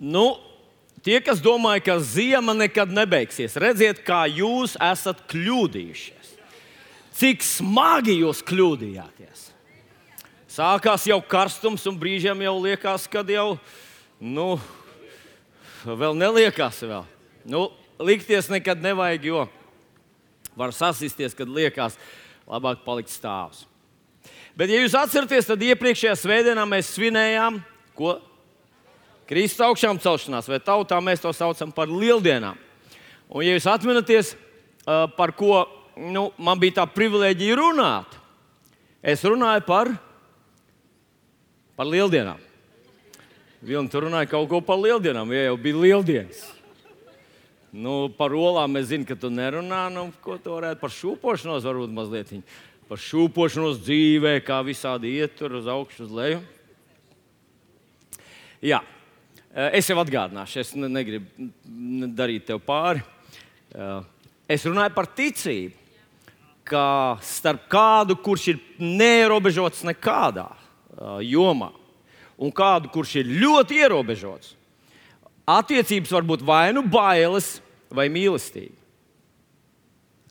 Nu, tie, kas domāja, ka zima nekad nebeigsies, redziet, kā jūs esat kļūdījušies. Cik smagi jūs kļūdījāties. Sākās jau karstums, un brīžiem jau liekas, ka jau, nu, vēl neliekās vēl. Nu, likties nekad nevajag, jo var sasisties, kad liekas, labāk palikt stāvs. Bet, ja jūs atceraties, tad iepriekšējā svētdienā mēs svinējām, ko? Kristus augšām celšanās, vai tautā mēs to saucam par lieldienām. Un, ja jūs atminaties, par ko nu, man bija tā privilēģija runāt, es runāju par, par lieldienām. Vilni tur runāja kaut ko par lieldienām, ja jau bija lieldienas. Nu, par olām es zinu, ka tu nerunā. Nu, ko tu varētu par šūpošanos, varbūt mazliet par šūpošanos dzīvē, kā visādi iet tur uz augšu, uz leju. Jā, es jau atgādināšu, es negribu darīt tev pāri. Eh, es runāju par ticību, ka starp kādu, kurš ir neierobežots nekādā eh, jomā, un kādu, kurš ir ļoti ierobežots, attiecības var būt vai nu bailes, vai mīlestība.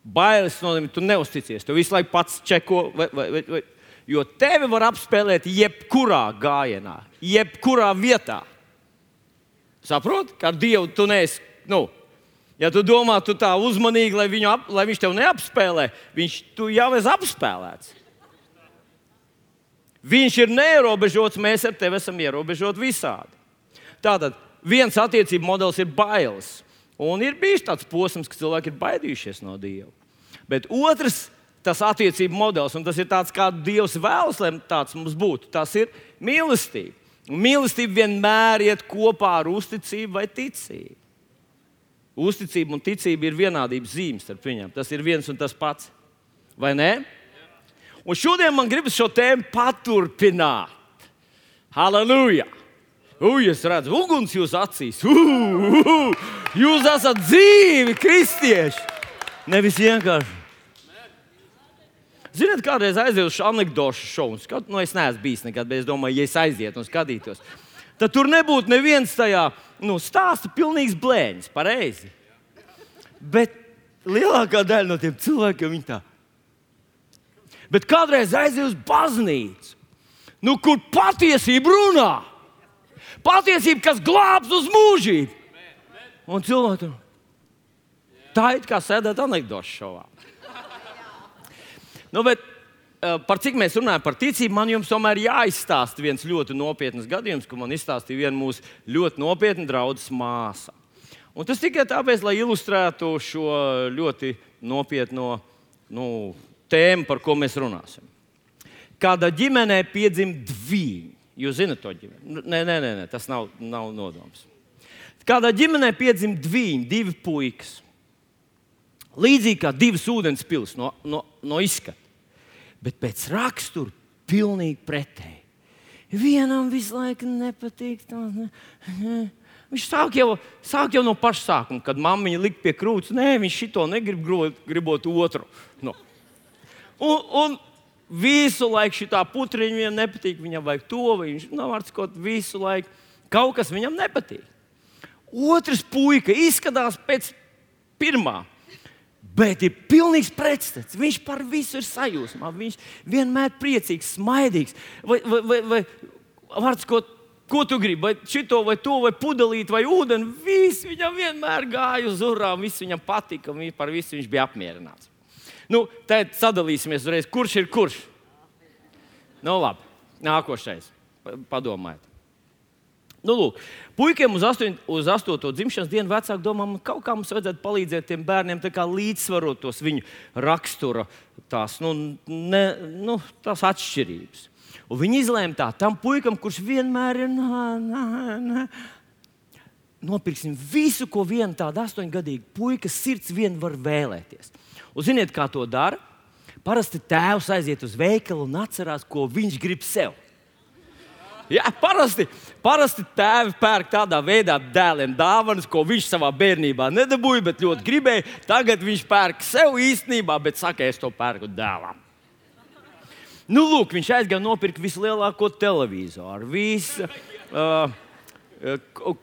Bailes nozīmē, ka tu neusticies, tu visu laiku pats čeko, vai, vai, vai, jo tevi var apspēlēt jebkurā gājienā, jebkurā vietā. Saproti, ka ar Dievu tu neesi. Nu, ja tu domā, tu tā uzmanīgi, lai, ap, lai viņš tev neapspēlē, viņš jau ir apspēlēts. Viņš ir neierobežots, mēs ar tevi esam ierobežoti visādi. Tātad viens attiecību modelis ir bailes. Un ir bijis tāds posms, ka cilvēki ir baidījušies no Dieva. Bet otrs, tas attiecību modelis, un tas ir tāds, kādu Dievs vēlas, lai tāds mums būtu, tas ir mīlestība. Mīlestība vienmēr iet kopā ar uzticību vai ticību. Uzticība un ticība ir vienādības zīmes starp viņiem. Tas ir viens un tas pats. Vai ne? Un šodien man gribas šo tēmu paturpināt. Halleluja! Ui, es redzu, uguns jūsu acīs. Uh, uh, uh. Jūs esat dzīvi, kristieši! Nevis vienkārši Ziniet, kādreiz aizjūtu uz anekdošu šovu. Skat, nu, es neesmu bijis nekad, bet es domāju, ja es aizietu un skatītos, tad tur nebūtu neviens tajā nu, stāsta pilnīgs blēņas, pareizi. Bet lielākā daļa no tiem cilvēkiem ir tā. Bet kādreiz aizjūtu uz baznīcu, nu, kur patiesība runā. Patiesība, kas glābs uz mūžību. Un cilvēki tā ir kā sēdēt anekdošu šovā. Nu, bet, uh, par cik mēs runājam par ticību, man jums tomēr jāizstāsta viens ļoti nopietns gadījums, ko man izstāstīja viena mūsu ļoti nopietna draudzes māsa. Un tas tikai tāpēc, lai ilustrētu šo ļoti nopietno nu, tēmu, par ko mēs runāsim. Kāda ģimenē piedzima divi. Jūs zināt to ģimeni? Nē, nē, nē tas nav, nav nodoms. Kādā ģimenē piedzima divi, divi puikas. Līdzīgi kā divas ūdens pilsētas no, no, no izskata. Bet pēc rakstura pilnīgi pretēji. Vienam visu laiku nepatīk. Ne. Viņš sāk jau, sāk jau no paša sākuma, kad mammiņa lika pie krūts. Nē, viņš šito negrib, gribot otru. No. Un, un visu laiku šī putriņa viņam nepatīk. Viņam vajag to, viņš nav ar ko visu laiku. Kaut kas viņam nepatīk. Otrs puika izskatās pēc pirmā. Bet ir pilnīgs pretstats. Viņš par visu ir sajūsmā. Viņš vienmēr ir priecīgs, smaidīgs. Vai, vai, vai, vai vārds, ko, ko tu gribi? Vai šito, vai to, vai pudelīt, vai ūdeni. Viss viņam vienmēr gāja uz urām, viss viņam patika, un par visu viņš bija apmierināts. Nu, tad sadalīsimies uzreiz, kurš ir kurš. Nu, labi, nākošais. Padomājiet. Nu, lūk, puikiem uz, astoņ, uz astoto dzimšanas dienu vecāki domā, ka kaut kā mums vajadzētu palīdzēt tiem bērniem līdzsvarot tos viņu rakstura tās, nu, ne, nu, tās atšķirības. Un viņi izlēma tā, tam puikam, kurš vienmēr ir nā, nā, nā, nopirksim visu, ko viena tāda astoņgadīga puika sirds vien var vēlēties. Un ziniet, kā to dara? Parasti tēvs aiziet uz veikalu un atcerās, ko viņš grib sev. Jā, parasti, parasti tēvi pērk tādā veidā dēliem dāvanas, ko viņš savā bērnībā nedabūja, bet ļoti gribēja. Tagad viņš pērk sev īstenībā, bet saka, es to pērku dēlam. Nu, lūk, viņš aizgāja nopirkt vislielāko televizoru. Visu, uh,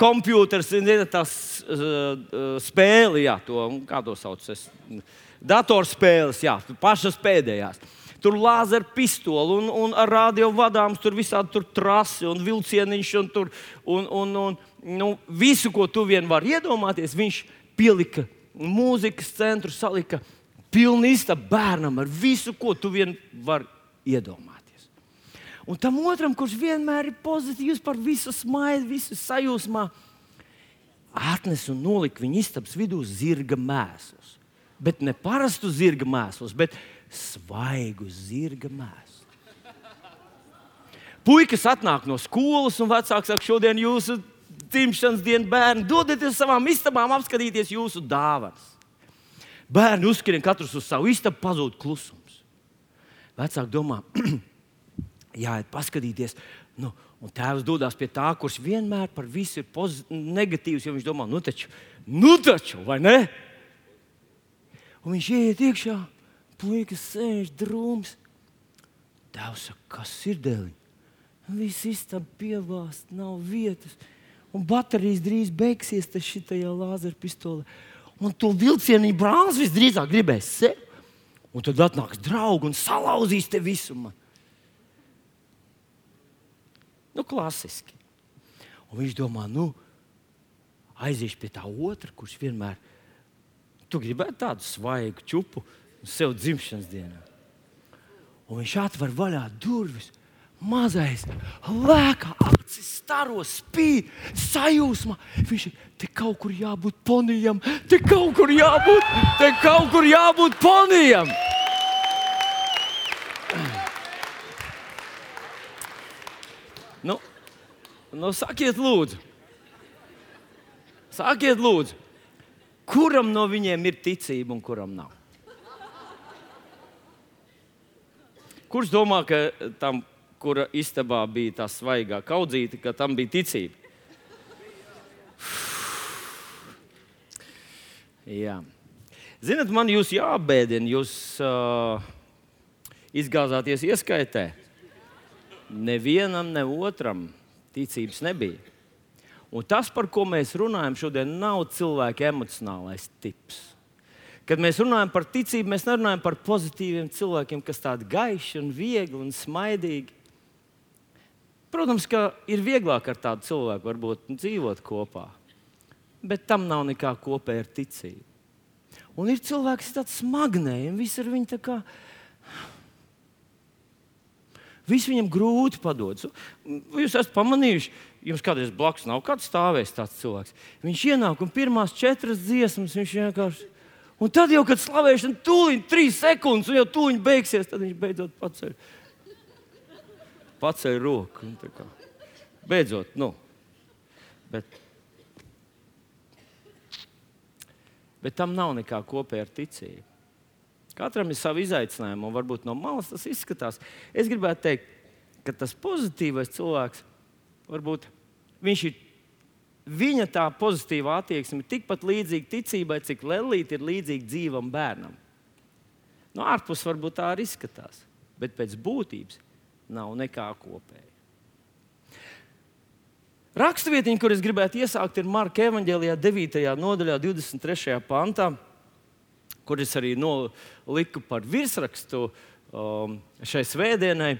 Computers, tas uh, spēle, jā, to, kā to sauc. Es, datorspēles, jā, pašas pēdējās. Tur lāzera pistoli un, un ar radio vadāms, tur visādi tur trasi un vilcieniņš un, tur, un, un, un nu, visu, ko tu vien vari iedomāties, viņš pielika mūzikas centru, salika pilnu istabu bērnam ar visu, ko tu vien vari iedomāties. Un tam otram, kurš vienmēr ir pozitīvs par visu smaidu, visu sajūsmā, atnes un nolika viņa istabas vidū zirga mēslus. Bet ne parastu zirga mēslus, bet svaigu zirga mēslus. Puikas atnāk no skolas, un vecāks saka, šodien jūsu dzimšanas diena bērni, dodieties savām istabām, apskatīties jūsu dāvanas. Bērni uzskrien katrs uz savu istabu, pazūd klusums. Vecāki domā, jāiet paskatīties. Nu, un tēvs dodas pie tā, kurš vienmēr par visu ir negatīvs. Viņš domā, nu taču, nu taču, vai ne? Un viņš ieiet iekšā, puikas sēž drūms. Tēvs saka, kas ir dēļ? Viss istaba pievāst, nav vietas. Un baterijas drīz beigsies šajā lāzera pistolē. Un to vilcienu brālis visdrīzāk gribēs sev. Un tad atnāks draugs un salauzīs te visu. Man. Nu, klasiski. Un viņš domā, nu, aiziešu pie tā otra, kurš vienmēr, tu gribētu tādu svaigu čupu sev dzimšanas dienā. Un viņš atver vaļā durvis. Mazais, lēkā, acis, staro spīd, sajūsmā. Viņš ir te kaut kur jābūt ponijam, te kaut kur jābūt, te kaut kur jābūt ponijam. Nu, nu sakiet, lūdzu, sakiet, lūdzu, kuram no viņiem ir ticība un kuram nav? Kurš domā, ka tam, kura istabā bija tā svaigā kaudzīte, ka tam bija ticība? Jā. Ziniet, man jūs jābēdina, jūs uh, izgāzāties ieskaitē nevienam, ne otram ticības nebija. Un tas, par ko mēs runājam šodien, nav cilvēka emocionālais tips. Kad mēs runājam par ticību, mēs nerunājam par pozitīviem cilvēkiem, kas tādi gaiši, un viegli un smaidīgi. Protams, ka ir vieglāk ar tādu cilvēku varbūt, dzīvot kopā, bet tam nav nekā kopēja ar ticību. Un ir cilvēks, kas ir tāds smagnējs, viss ar viņu tā kā Viss viņam grūti padodas. Jūs esat pamanījuši, jums kādreiz blakus nav kāds stāvējis tāds cilvēks. Viņš ienāk un pirmās četras dziesmas viņš vienkārši. Un tad jau, kad slavēšana tūlīt trīs sekundes, un jau tūlīt beigsies, tad viņš beidzot paceļ. Paceļ roku. Beidzot, nu. Bet, bet tam nav nekā kopēja ar ticību. Katram ir savi izaicinājumi, un varbūt no malas tas izskatās. Es gribētu teikt, ka tas pozitīvais cilvēks, varbūt viņš ir, viņa tā pozitīvā attieksme ir tikpat līdzīga ticībai, cik lelīte ir līdzīga dzīvam bērnam. No ārpuses varbūt tā arī izskatās, bet pēc būtības nav nekā kopēja. Raksturvietiņa, kur es gribētu iesākt, ir Marka Evanģēlijā, 9. nodaļā, 23. pantā kur es arī noliku par virsrakstu um, šai svētdienai.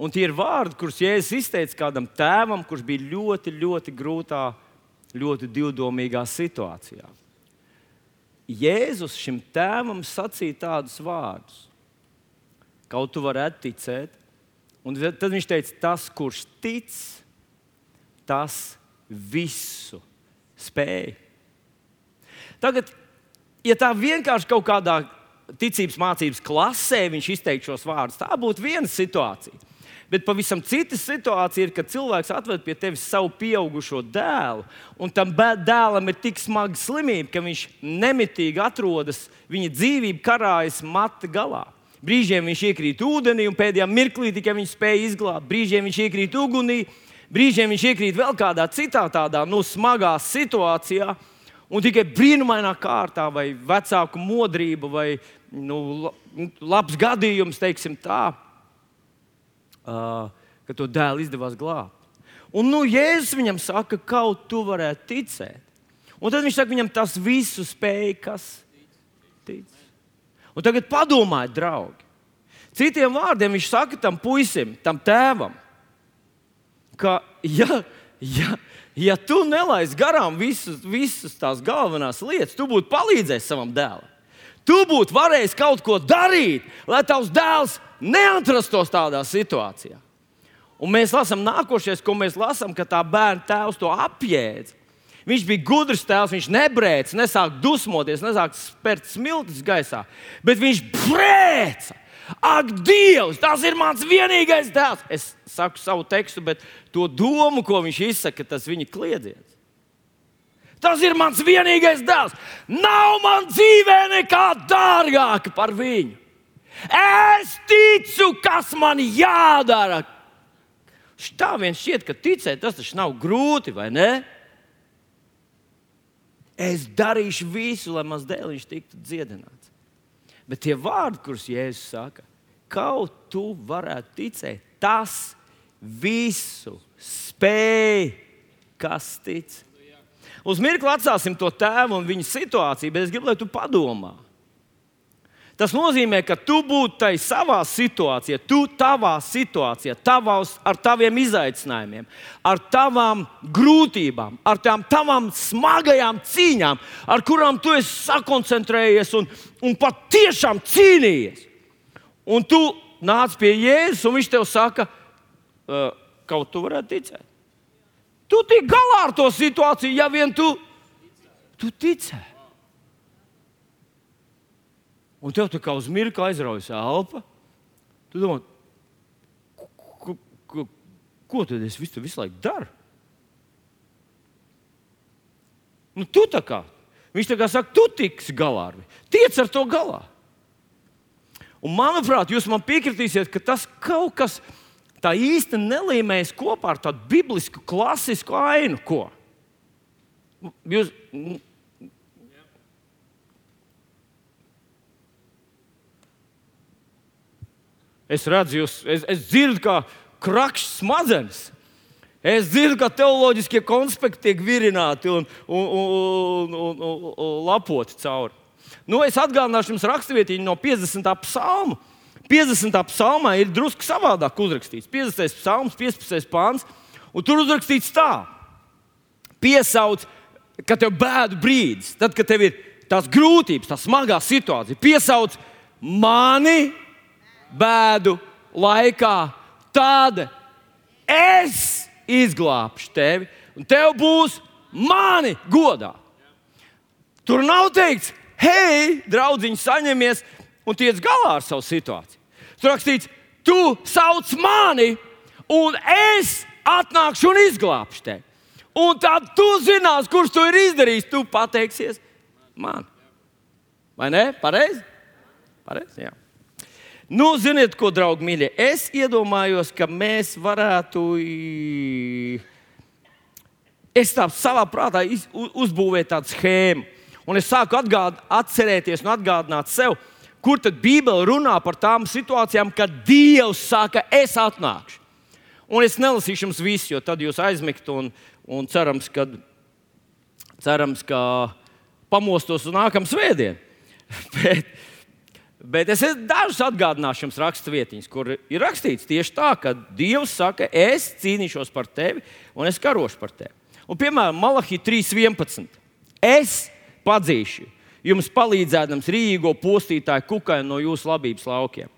Un tie ir vārdi, kurus Jēzus izteica kādam tēvam, kurš bija ļoti, ļoti grūtā, ļoti divdomīgā situācijā. Jēzus šim tēvam sacīja tādus vārdus, kaut tu varētu ticēt. Un tad viņš teica, tas, kurš tic, tas visu spēj. Tagad ja tā vienkārši kaut kādā ticības mācības klasē viņš izteiktu šos vārdus, tā būtu viena situācija. Bet pavisam cita situācija ir, kad cilvēks atved pie tevis savu pieaugušo dēlu, un tam dēlam ir tik smaga slimība, ka viņš nemitīgi atrodas, viņa dzīvība karājas mata galā. Brīžiem viņš iekrīt ūdenī, un pēdējā mirklī tikai viņš spēja izglābt. Brīžiem viņš iekrīt ugunī, brīžiem viņš iekrīt vēl kādā citā tādā nu, smagā situācijā. Un tikai brīnumainā kārtā, vai vecāku modrība, vai nu, labs gadījums, teiksim tā, ka to dēlu izdevās glābt. Un nu, Jēzus viņam saka, kaut tu varētu ticēt. Un tad viņš saka, viņam tas visu spēja, kas tic. Un tagad padomājiet, draugi. Citiem vārdiem viņš saka tam puisim, tam tēvam, ka, ja, ja, ja tu nelaist garām visus, visas tās galvenās lietas, tu būtu palīdzējis savam dēlam. Tu būtu varējis kaut ko darīt, lai tavs dēls neatrastos tādā situācijā. Un mēs lasām nākošais, ko mēs lasām, ka tā bērna tēvs to apjēdz. Viņš bija gudrs tēvs, viņš nebrēca, nesāk dusmoties, nesāk spērt smiltis gaisā, bet viņš brēca. Ak, Dievs, tas ir mans vienīgais dēls! Es saku savu tekstu, bet to domu, ko viņš izsaka, tas viņa kliedziens. Tas ir mans vienīgais dēls. Nav man dzīvē nekā dārgāka par viņu. Es ticu, kas man jādara. Tā viens šķiet, ka ticēt tas taču nav grūti, vai ne? Es darīšu visu, lai mans dēliņš tiktu dziedināts. Bet tie vārdi, kurus Jēzus saka, kaut tu varētu ticēt, tas visu spēj, kas tic. Uz mirkli atstāsim to tēvu un viņa situāciju, bet es gribu, lai tu padomā. Tas nozīmē, ka tu būtu tajā savā situācijā, tu savā situācijā, tavās, ar taviem izaicinājumiem, ar tavām grūtībām, ar tām tavām smagajām cīņām, ar kurām tu esi sakoncentrējies un, un patiešām cīnījies. Un tu nāc pie Jēzus, un viņš tev saka, kaut tu varētu ticēt. Tu tik galā ar to situāciju, ja vien tu, tu ticēji. Un tev tā kā uz mirkli aizraujas elpa. Tu domā, ko, ko, ko tad es visu, visu laiku daru? Nu, tu tā kā, viņš tā kā saka, tu tiks galā ar viņu. Tiec ar to galā. Un, manuprāt, jūs man piekritīsiet, ka tas kaut kas tā īsti nelīmējas kopā ar tādu biblisku, klasisku ainu. Ko? Jūs, Es redzu, jūs, es, es dzirdu, kā krakšs smadzenes. Es dzirdu, ka teoloģiskie konspekti tiek virināti un, un, un, un, un, un lapoti cauri. Nu, es atgādināšu jums raksturvietiņu no 50. psalma. 50. psalmā ir drusku savādāk uzrakstīts. 50. psalms, 15. pāns, tur uzrakstīts tā: piesauc, ka tev bēdu brīdis, tad, kad tev ir tās grūtības, tā smagā situācija, piesauc mani bēdu laikā, tad es izglābšu tevi, un tev būs mani godā. Tur nav teikts, hei, draugiņ, saņemies, un tiec galā ar savu situāciju. Tur rakstīts, tu sauc mani, un es atnākšu un izglābšu tevi. Un tad tu zinās, kurš to ir izdarījis. Tu pateiksies man. Vai ne? Pareizi? Pareizi, jā. Nu, ziniet, ko, draugi, mīļie. Es iedomājos, ka mēs varētu. Es tā savā prātā uzbūvēju tādu schēmu, un es sāku atgād, atcerēties un atgādināt sev, kur tad Bībele runā par tām situācijām, kad Dievs saka, es atnākšu. Un es nelasīšu jums visu, jo tad jūs aizmigt un, un cerams, ka, cerams, ka pamostos uz nākamā svētdienu. bet, bet es dažus atgādināšu jums raksturvietiņas, kur ir rakstīts tieši tā, ka Dievs saka, es cīnīšos par tevi un es karošu par tevi. Un, piemēram, Malahija 3.11. Es padzīšu jums palīdzēdams rīgo postītāju kukainu no jūsu labības laukiem.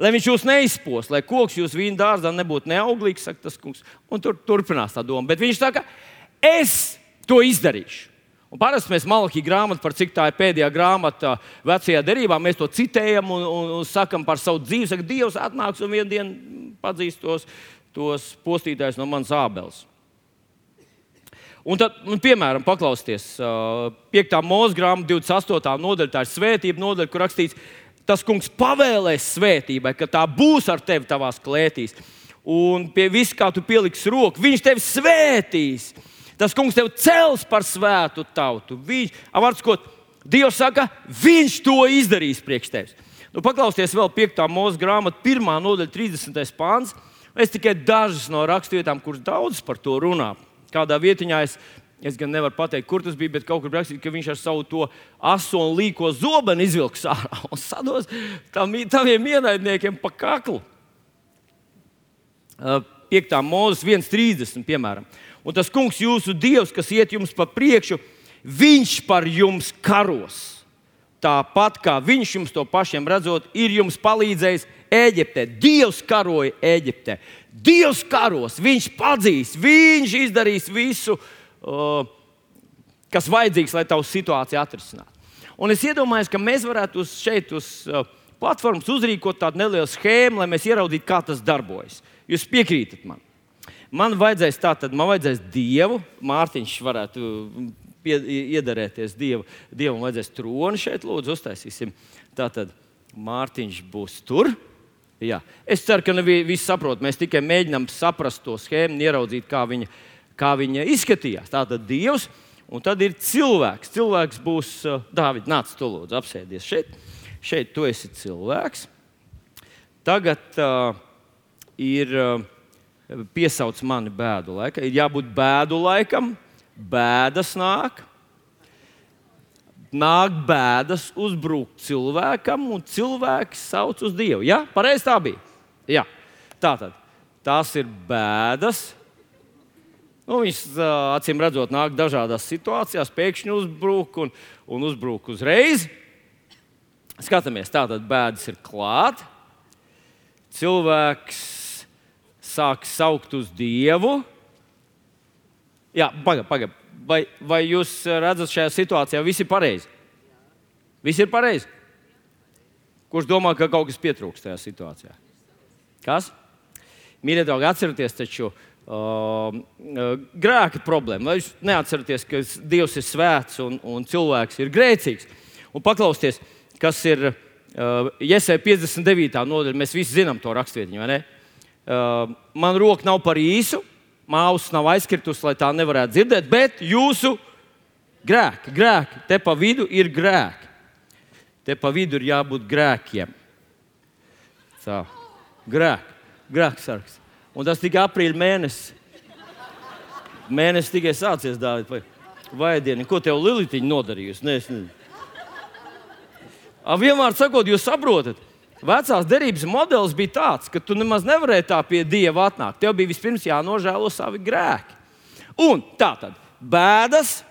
Lai viņš jūs neizpos, lai koks jūsu vīna dārzā nebūtu neauglīgs, saka tas kungs. Un tur turpinās tā doma. Bet viņš saka, es to izdarīšu. Un parasti mēs malakī grāmatu, par cik tā ir pēdējā grāmata vecajā derībā, mēs to citējam un, un, un sakam par savu dzīvi. Saka, Dievs atnāks un vienā dienā padzīs tos, tos postītājus no manas ābeles. Un tad, un, piemēram, paklausieties, 5. mūža grāmatā, 28. nodaļa, tā ir svētība nodaļa, kur rakstīts, tas kungs pavēlēs svētībai, ka tā būs ar tevi tavās klētīs. Un pie viss, kā tu pieliksi roku, viņš tevi svētīs. Tas kungs tevi cels par svētu tautu. Viņš, avārskot, Dievs saka, viņš to izdarīs priekš tevis. Nu, paklausieties vēl 5. mūža grāmatā, 1. nodaļa, 30. pāns. Es tikai dažas no rakstvietām, kuras daudz par to runā. Kādā vietiņā es, es gan nevaru pateikt, kur tas bija, bet kaut kur rakstīts, ka viņš ar savu to aso un līko zobenu izvilks ārā un sados tam, taviem ienaidniekiem pa kaklu. 5. mūzes 1,30. piemēram. Un tas kungs, jūsu dievs, kas iet jums pa priekšu, viņš par jums karos. Tāpat kā viņš jums to pašiem redzot, ir jums palīdzējis Eģiptē. Dievs karoja Eģiptē. Dievs karos, viņš padzīs, viņš izdarīs visu, uh, kas vajadzīgs, lai tavu situāciju atrisinātu. Un es iedomājos, ka mēs varētu uz šeit, uz uh, platformas, uzrīkot tādu nelielu schēmu, lai mēs ieraudzītu, kā tas darbojas. Jūs piekrītat man? Man vajadzēs tātad, man vajadzēs dievu, Mārtiņš varētu pie, iederēties dievu. Dievam vajadzēs troni šeit, lūdzu, uztaisīsim. Tātad Mārtiņš būs tur. Jā. Es ceru, ka visi saprot. Mēs tikai mēģinām saprast to schēmu, ieraudzīt, kā viņa, kā viņa izskatījās. Tā tad Dievs, un tad ir cilvēks. Cilvēks būs uh, Dārvids, nāc, tu lūdzu, apsēdies šeit. Šeit tu esi cilvēks. Tagad uh, ir uh, piesauc mani bēdu laikam. Ir jābūt bēdu laikam, bēdas nāk nāk bēdas uzbrukt cilvēkam, un cilvēks sauc uz Dievu. Ja? Pareizi tā bija. Jā. Tā tad tās ir bēdas. Nu, viņas acīm redzot, nāk dažādās situācijās, pēkšņi uzbruk un, un uzbruk uzreiz. Skatāmies, tātad bēdas ir klāt. Cilvēks sāk saukt uz Dievu. Jā, pagaidi, pagaidi vai, vai jūs redzat šajā situācijā, viss ir pareizi? Viss ir pareizi. Kurš domā, ka kaut kas pietrūkst tajā situācijā? Kas? Mīļie draugi, atcerieties taču uh, grēka problēmu. Vai jūs neatceraties, ka Dievs ir svēts un, un cilvēks ir grēcīgs? Un paklausieties, kas ir uh, Iesai 59. nodaļa. Mēs visi zinām to rakstvietiņu, vai ne? Uh, man roka nav par īsu, Māsas nav aizkritus, lai tā nevarētu dzirdēt, bet jūsu grēki, grēki, te pa vidu ir grēki. Te pa vidu ir jābūt grēkiem. Tā. Grēki, grēksargs. Un tas tikai aprīļa mēnesis. Mēnesis tikai sācies dāvāt. Vai, vai dienu, ko tev Lilitiņa nodarījusi? Ne, es nezinu. Vienmēr sakot, jūs saprotat, Vecās derības modelis bija tāds, ka tu nemaz nevarēji tā pie Dieva atnākt. Tev bija vispirms jānožēlo savi grēki. Un tā tad bēdas,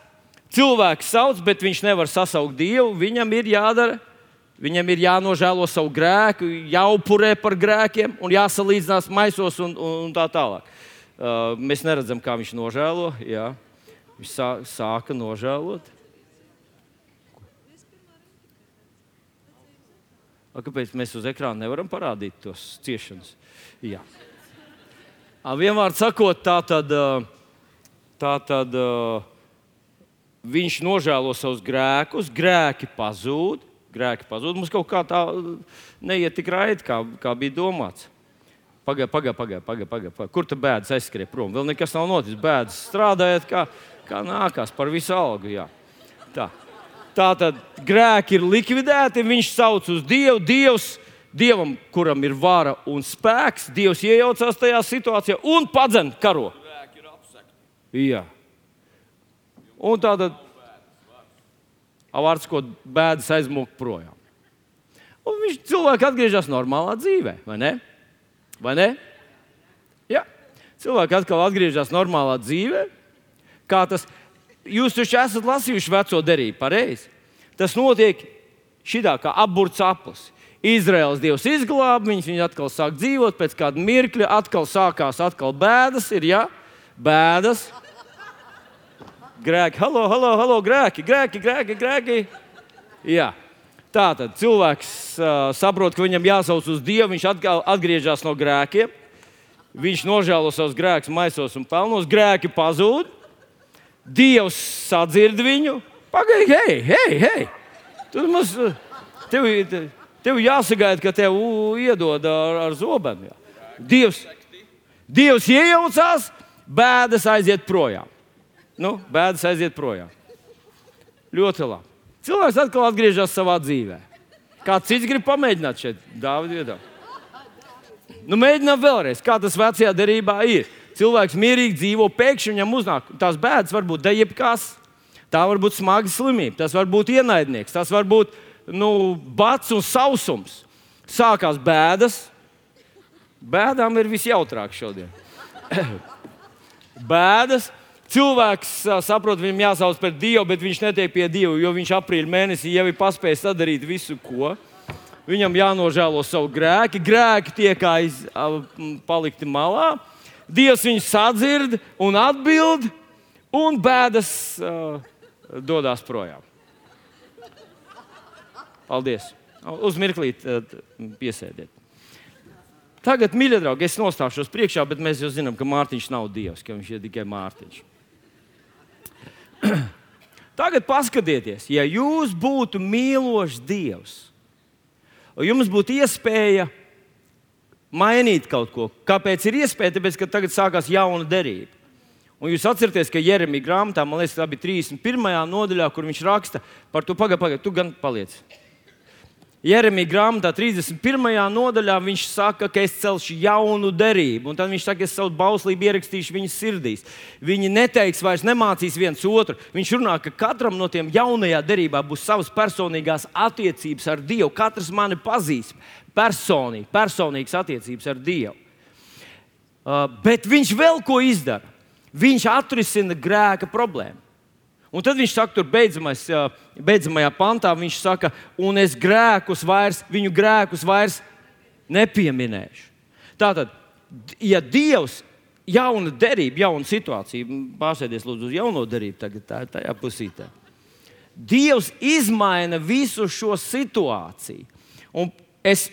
cilvēks sauc, bet viņš nevar sasaukt Dievu. Viņam ir jādara, viņam ir jānožēlo savu grēku, jāupurē par grēkiem un jāsalīdzinās maisos un, un tā tālāk. Uh, mēs neredzam, kā viņš nožēlo. Jā. Viņš sā, sāka nožēlot. Kāpēc mēs uz ekrāna nevaram parādīt tos ciešanas? Jā. Vienmēr sakot, tā tad, tā tad viņš nožēlo savus grēkus, grēki pazūd. Grēki pazūd. Mums kaut kā tā neiet tik raiti, kā, kā bija domāts. Pagaidiet, pagaidiet, pagaidiet. Pagai, pagai, pagai. Kur tur bēdas aizskrien prom? Vēl nekas nav noticis. Bēdas strādājot, kā, kā nākās par visu algu. Jā. Tā. Tā tad grēki ir likvidēti, viņš sauc uz Dievu. Dievs, Dievam, kuram ir vara un spēks, Dievs iejaucās tajā situācijā un padzen karo. Jā. Un tā tad vārds, ko bēdas aizmūgt projām. Un viņš cilvēks atgriežas normālā dzīvē, vai ne? Vai ne? Jā. Cilvēki atkal atgriežas normālā dzīvē. Kā tas ir? Jūs taču esat lasījuši veco derību, pareizi. Tas notiek šitā kā apburts aplis. Izraels dievs izglāba viņus, viņi atkal sāk dzīvot, pēc kāda mirkļa atkal sākās atkal bēdas. Ir, ja? Bēdas, grēki, halo, halo, halo, grēki, grēki, grēki. grēki. Jā. Tā tad cilvēks uh, saprot, ka viņam jāsauc uz Dievu, viņš atkal atgriežas no grēkiem. Viņš nožēlo savus grēkus, maisos un pelnos, grēki pazūd. Dievs sadzird viņu. Pagaidi, hei, hei, hei! Tur mums tev, tev jāsagaida, ka tev iedod ar, ar zobenu. Jā. Dievs, Dievs iejaucās, bēdas aiziet projām. Nu, bēdas aiziet projām. Ļoti labi. Cilvēks atkal atgriežas savā dzīvē. Kāds cits grib pamēģināt šeit, Dāvidas viedā? Nu, mēģinām vēlreiz, kā tas vecajā derībā ir. Cilvēks mierīgi dzīvo, pēkšņi viņam uznāk tās bēdas, varbūt dejebkas. Tā var būt smaga slimība, tas var būt ienaidnieks, tas var būt nu, bats un sausums. Sākās bēdas. Bēdām ir visjautrāk šodien. bēdas. Cilvēks saprot, viņam jāsauc par Dievu, bet viņš netiek pie Dieva, jo viņš aprīļa mēnesī jau ir paspējis sadarīt visu, ko. Viņam jānožēlo savu grēku, grēki tiek aiz, palikti malā. Dievs viņu sadzird un atbild, un bēdas uh, dodas projām. Paldies! Uz mirklīt uh, piesēdiet. Tagad, mīļie draugi, es nostāšos priekšā, bet mēs jau zinām, ka Mārtiņš nav Dievs, ka viņš ir tikai Mārtiņš. Tagad paskatieties, ja jūs būtu mīlošs Dievs, jums būtu iespēja mainīt kaut ko. Kāpēc ir iespēja? Tāpēc, ka tagad sākās jauna derība. Un jūs atceraties, ka Jeremija grāmatā, man liekas, tā bija 31. nodaļā, kur viņš raksta par to pagaidu, pagaidu, tu gan paliec. Jeremija grāmatā 31. nodaļā viņš saka, ka es celšu jaunu derību, un tad viņš saka, es savu bauslību ierakstīšu viņas sirdīs. Viņi neteiks vairs, nemācīs viens otru. Viņš runā, ka katram no tiem jaunajā derībā būs savas personīgās attiecības ar Dievu. Katrs mani pazīs personīgi, personīgas attiecības ar Dievu. Uh, bet viņš vēl ko izdara. Viņš atrisina grēka problēmu. Un tad viņš saka, tur beidzamais, beidzamajā pantā, viņš saka, un es grēkus vairs, viņu grēkus vairs nepieminēšu. Tātad, ja Dievs jauna derība, jauna situācija, pārsēdies lūdzu uz jauno derību, tagad tā ir tajā pusītē. Dievs izmaina visu šo situāciju. Un es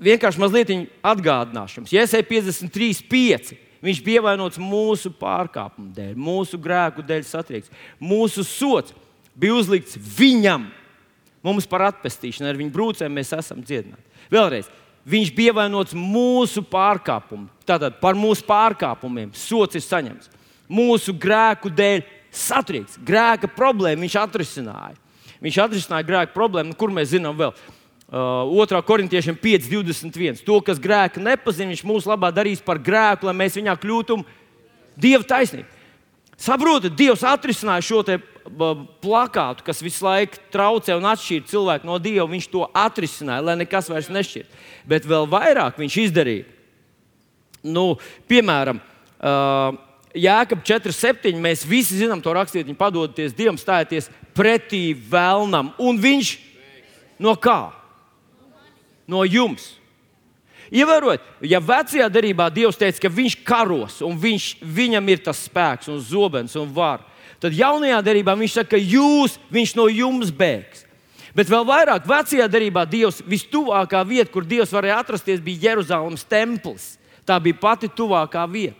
vienkārši mazliet atgādināšu jums, eju 53, 5. Viņš bija ievainots mūsu pārkāpumu dēļ, mūsu grēku dēļ satriekts. Mūsu sots bija uzlikts viņam. Mums par atpestīšanu ar viņa brūcēm mēs esam dziedināti. Vēlreiz, viņš bija ievainots mūsu pārkāpumu. Tātad par mūsu pārkāpumiem sots ir saņemts. Mūsu grēku dēļ satriekts. Grēka problēmu viņš atrisināja. Viņš atrisināja grēka problēmu, nu, kur mēs zinām vēl. Uh, 2. korintiešiem 5.21. To, kas grēka nepazina, viņš mūsu labā darīs par grēku, lai mēs viņā kļūtu dieva taisnība. Saprotiet, Dievs atrisināja šo plakātu, kas visu laiku traucē un atšķīra cilvēku no Dieva. Viņš to atrisināja, lai nekas vairs nešķiet. Bet vēl vairāk viņš izdarīja. Nu, piemēram, uh, Jēkab 4,7. Mēs visi zinām to rakstīt. Viņi padodaties Dievam, stājieties pretī vēlnam. Un viņš no kā? No jums. Ievērot, ja vecajā darbā Dievs teica, ka viņš karos un viņš, viņam ir tas spēks un zobens un var, tad jaunajā darbā viņš saka, ka jūs, viņš no jums bēgs. Bet vēl vairāk, vecajā darbā Dievs vistuvākā vieta, kur Dievs varēja atrasties, bija Jeruzalemes templis. Tā bija pati tuvākā vieta.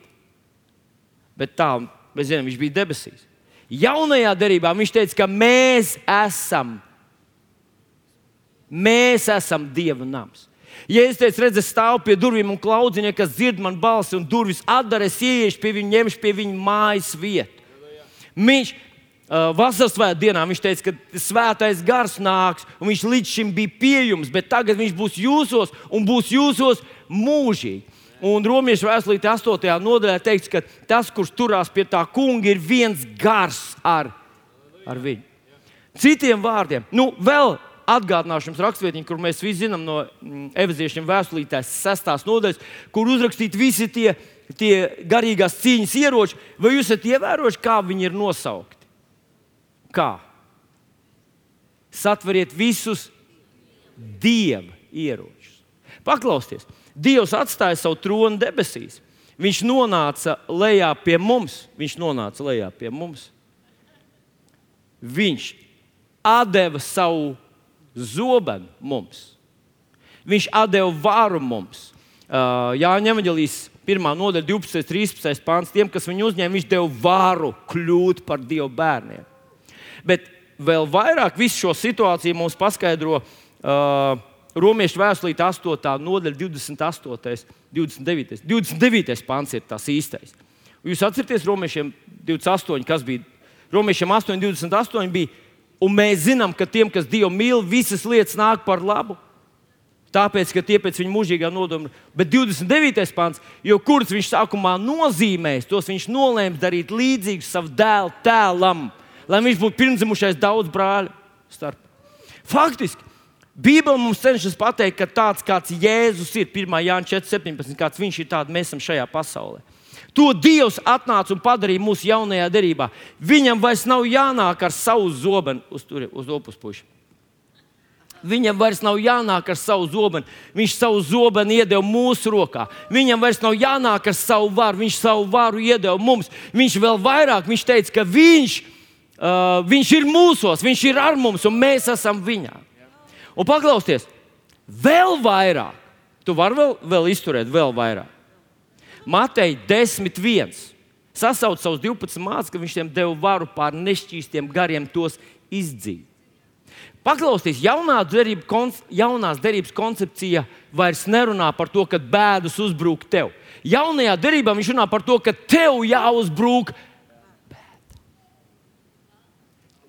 Bet tā, mēs zinām, viņš bija debesīs. Jaunajā darbā viņš teica, ka mēs esam Mēs esam Dieva nams. Ja es teicu, redz, es stāvu pie durvīm un klaudziņa, kas dzird man balsi un durvis atdara, es ieiešu pie viņa, ņemšu pie viņa mājas vietu. Viņš uh, vasaras svētdienā dienā viņš teica, ka svētais gars nāks, un viņš līdz šim bija pie jums, bet tagad viņš būs jūsos un būs jūsos mūžīgi. Un Romas vēstulīte 8. nodaļā teikts, ka tas, kurš turās pie tā kunga, ir viens gars ar, ar viņu. Citiem vārdiem, nu, vēl atgādināšu jums rakstvietiņu, kur mēs visi zinām no mm, evaņģēlīšiem vēstulītēs, sestās nodaļas, kur uzrakstīti visi tie, tie garīgās cīņas ieroči. Vai jūs esat ievērojuši, kā viņi ir nosaukti? Kā? Satveriet visus dieva ieročus. Paklausieties, Dievs atstāja savu troni debesīs. Viņš nonāca lejā pie mums. Viņš nonāca lejā pie mums. Viņš deva savu zobenu mums. Viņš deva varu mums. Uh, Jāņem Evangelijas 1. nodaļa, 12. un 13. pāns. Tiem, kas viņu uzņēma, viņš deva varu kļūt par Dieva bērniem. Bet vēl vairāk šo situāciju mums paskaidro uh, Romiešu vēstulīte 8. nodaļa, 28. 29. 29. pāns ir tas īstais. Jūs atcerieties, Romiešiem 28. kas bija? Romiešiem 8, 28 bija Un mēs zinām, ka tiem, kas Dievu mīl, visas lietas nāk par labu. Tāpēc, ka tie pēc viņa mūžīgā nodoma, bet 29. pāns, jo kurus viņš sākumā nozīmēs, tos viņš nolēma darīt līdzīgus savam dēlu tēlam, lai viņš būtu pirmzimušais daudz brāļu starp. Faktiski, Bībele mums cenšas pateikt, ka tāds kāds Jēzus ir 1. Jānis 4.17, kāds viņš ir, tāds mēs esam šajā pasaulē. To Dievs atnāca un padarīja mūsu jaunajā derībā. Viņam vairs nav jānāk ar savu zobenu uz, turi, uz opus pušu. Viņam vairs nav jānāk ar savu zobenu. Viņš savu zobenu iedeva mūsu rokā. Viņam vairs nav jānāk ar savu varu. Viņš savu varu iedeva mums. Viņš vēl vairāk viņš teica, ka viņš, uh, viņš ir mūsos, viņš ir ar mums un mēs esam viņā. Un paklausieties, vēl vairāk. Tu vari vēl, vēl izturēt, vēl vairāk. Matei 10.1. Sasauc savus 12 mācekļus, ka viņš tiem deva varu pār nešķīstiem gariem tos izdzīt. Paklausieties, jaunā derība, jaunās derības koncepcija vairs nerunā par to, ka bēdas uzbrūk tev. Jaunajā derībā viņš runā par to, ka tev jāuzbrūk bēda.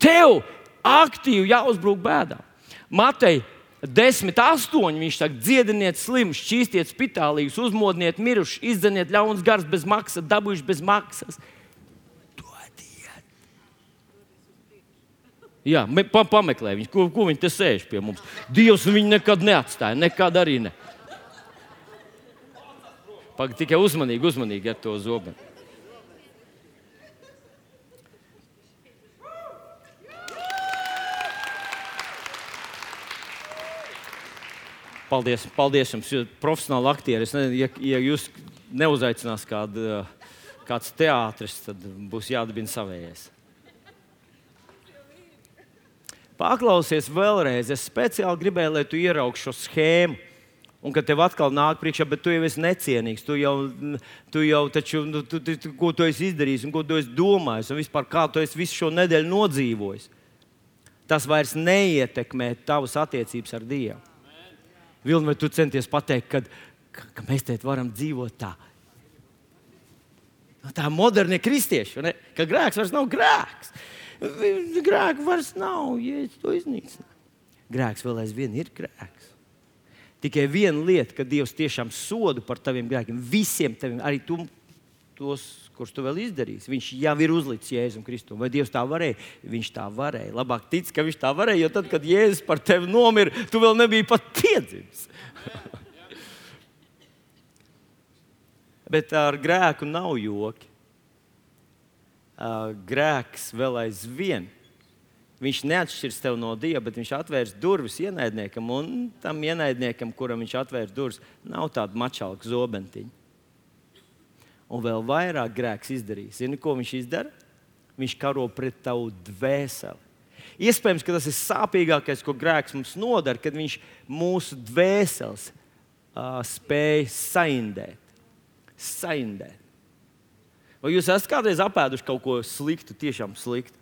Tev aktīvi jāuzbrūk bēdām. Matei 10, 8. Viņš saka, dziediniet slimus, šķīstiet spitālīgus, uzmodiniet mirušus, izdzeniet ļauns gars bez maksas, dabūjuši bez maksas. Jā, pa, pameklē viņu, ko, ko viņi te sēž pie mums. Dievs viņu nekad neatstāja, nekad arī ne. Pag, tikai uzmanīgi, uzmanīgi ar to zobenu. Paldies, paldies jums, jūs esat profesionāli aktieri. Ne, ja, ja jūs neuzaicinās kādu, kāds teātris, tad būs jādabina savējais. Paklausies vēlreiz. Es speciāli gribēju, lai tu ieraugtu šo schēmu. Un kad tev atkal nāk priekšā, bet tu jau esi necienīgs, tu jau, tu jau taču, nu, tu, tu, tu, ko tu esi izdarījis un ko tu esi domājis, un vispār kā tu esi visu šo nedēļu nodzīvojis. Tas vairs neietekmē tavas attiecības ar Dievu. Vilni, vai tu centies pateikt, ka, ka, ka mēs te varam dzīvot tā? No tā modernie kristieši, ka grēks vairs nav grēks. Grēka vairs nav, ja to iznīcināt. Grēks vēl aizvien ir grēks. Tikai viena lieta, ka Dievs tiešām sodu par taviem grēkiem, visiem teviem, arī tu, tos, kurus tu vēl izdarīsi. Viņš jau ir uzlicis Jēzum Kristum. Vai Dievs tā varēja? Viņš tā varēja. Labāk tic, ka viņš tā varēja, jo tad, kad Jēzus par tevi nomira, tu vēl nebiji pat piedzimis. Bet ar grēku nav joki grēks vēl aizvien. Viņš neatšķirs tevi no Dieva, bet viņš atvērs durvis ienaidniekam, un tam ienaidniekam, kuram viņš atvērs durvis, nav tāda mačāla zobentiņa. Un vēl vairāk grēks izdarīs. Zini, ko viņš izdara? Viņš karo pret tavu dvēseli. Iespējams, ka tas ir sāpīgākais, ko grēks mums nodara, kad viņš mūsu dvēseles uh, spēj saindēt. saindēt. Vai jūs esat kādreiz apēduši kaut ko sliktu, tiešām sliktu?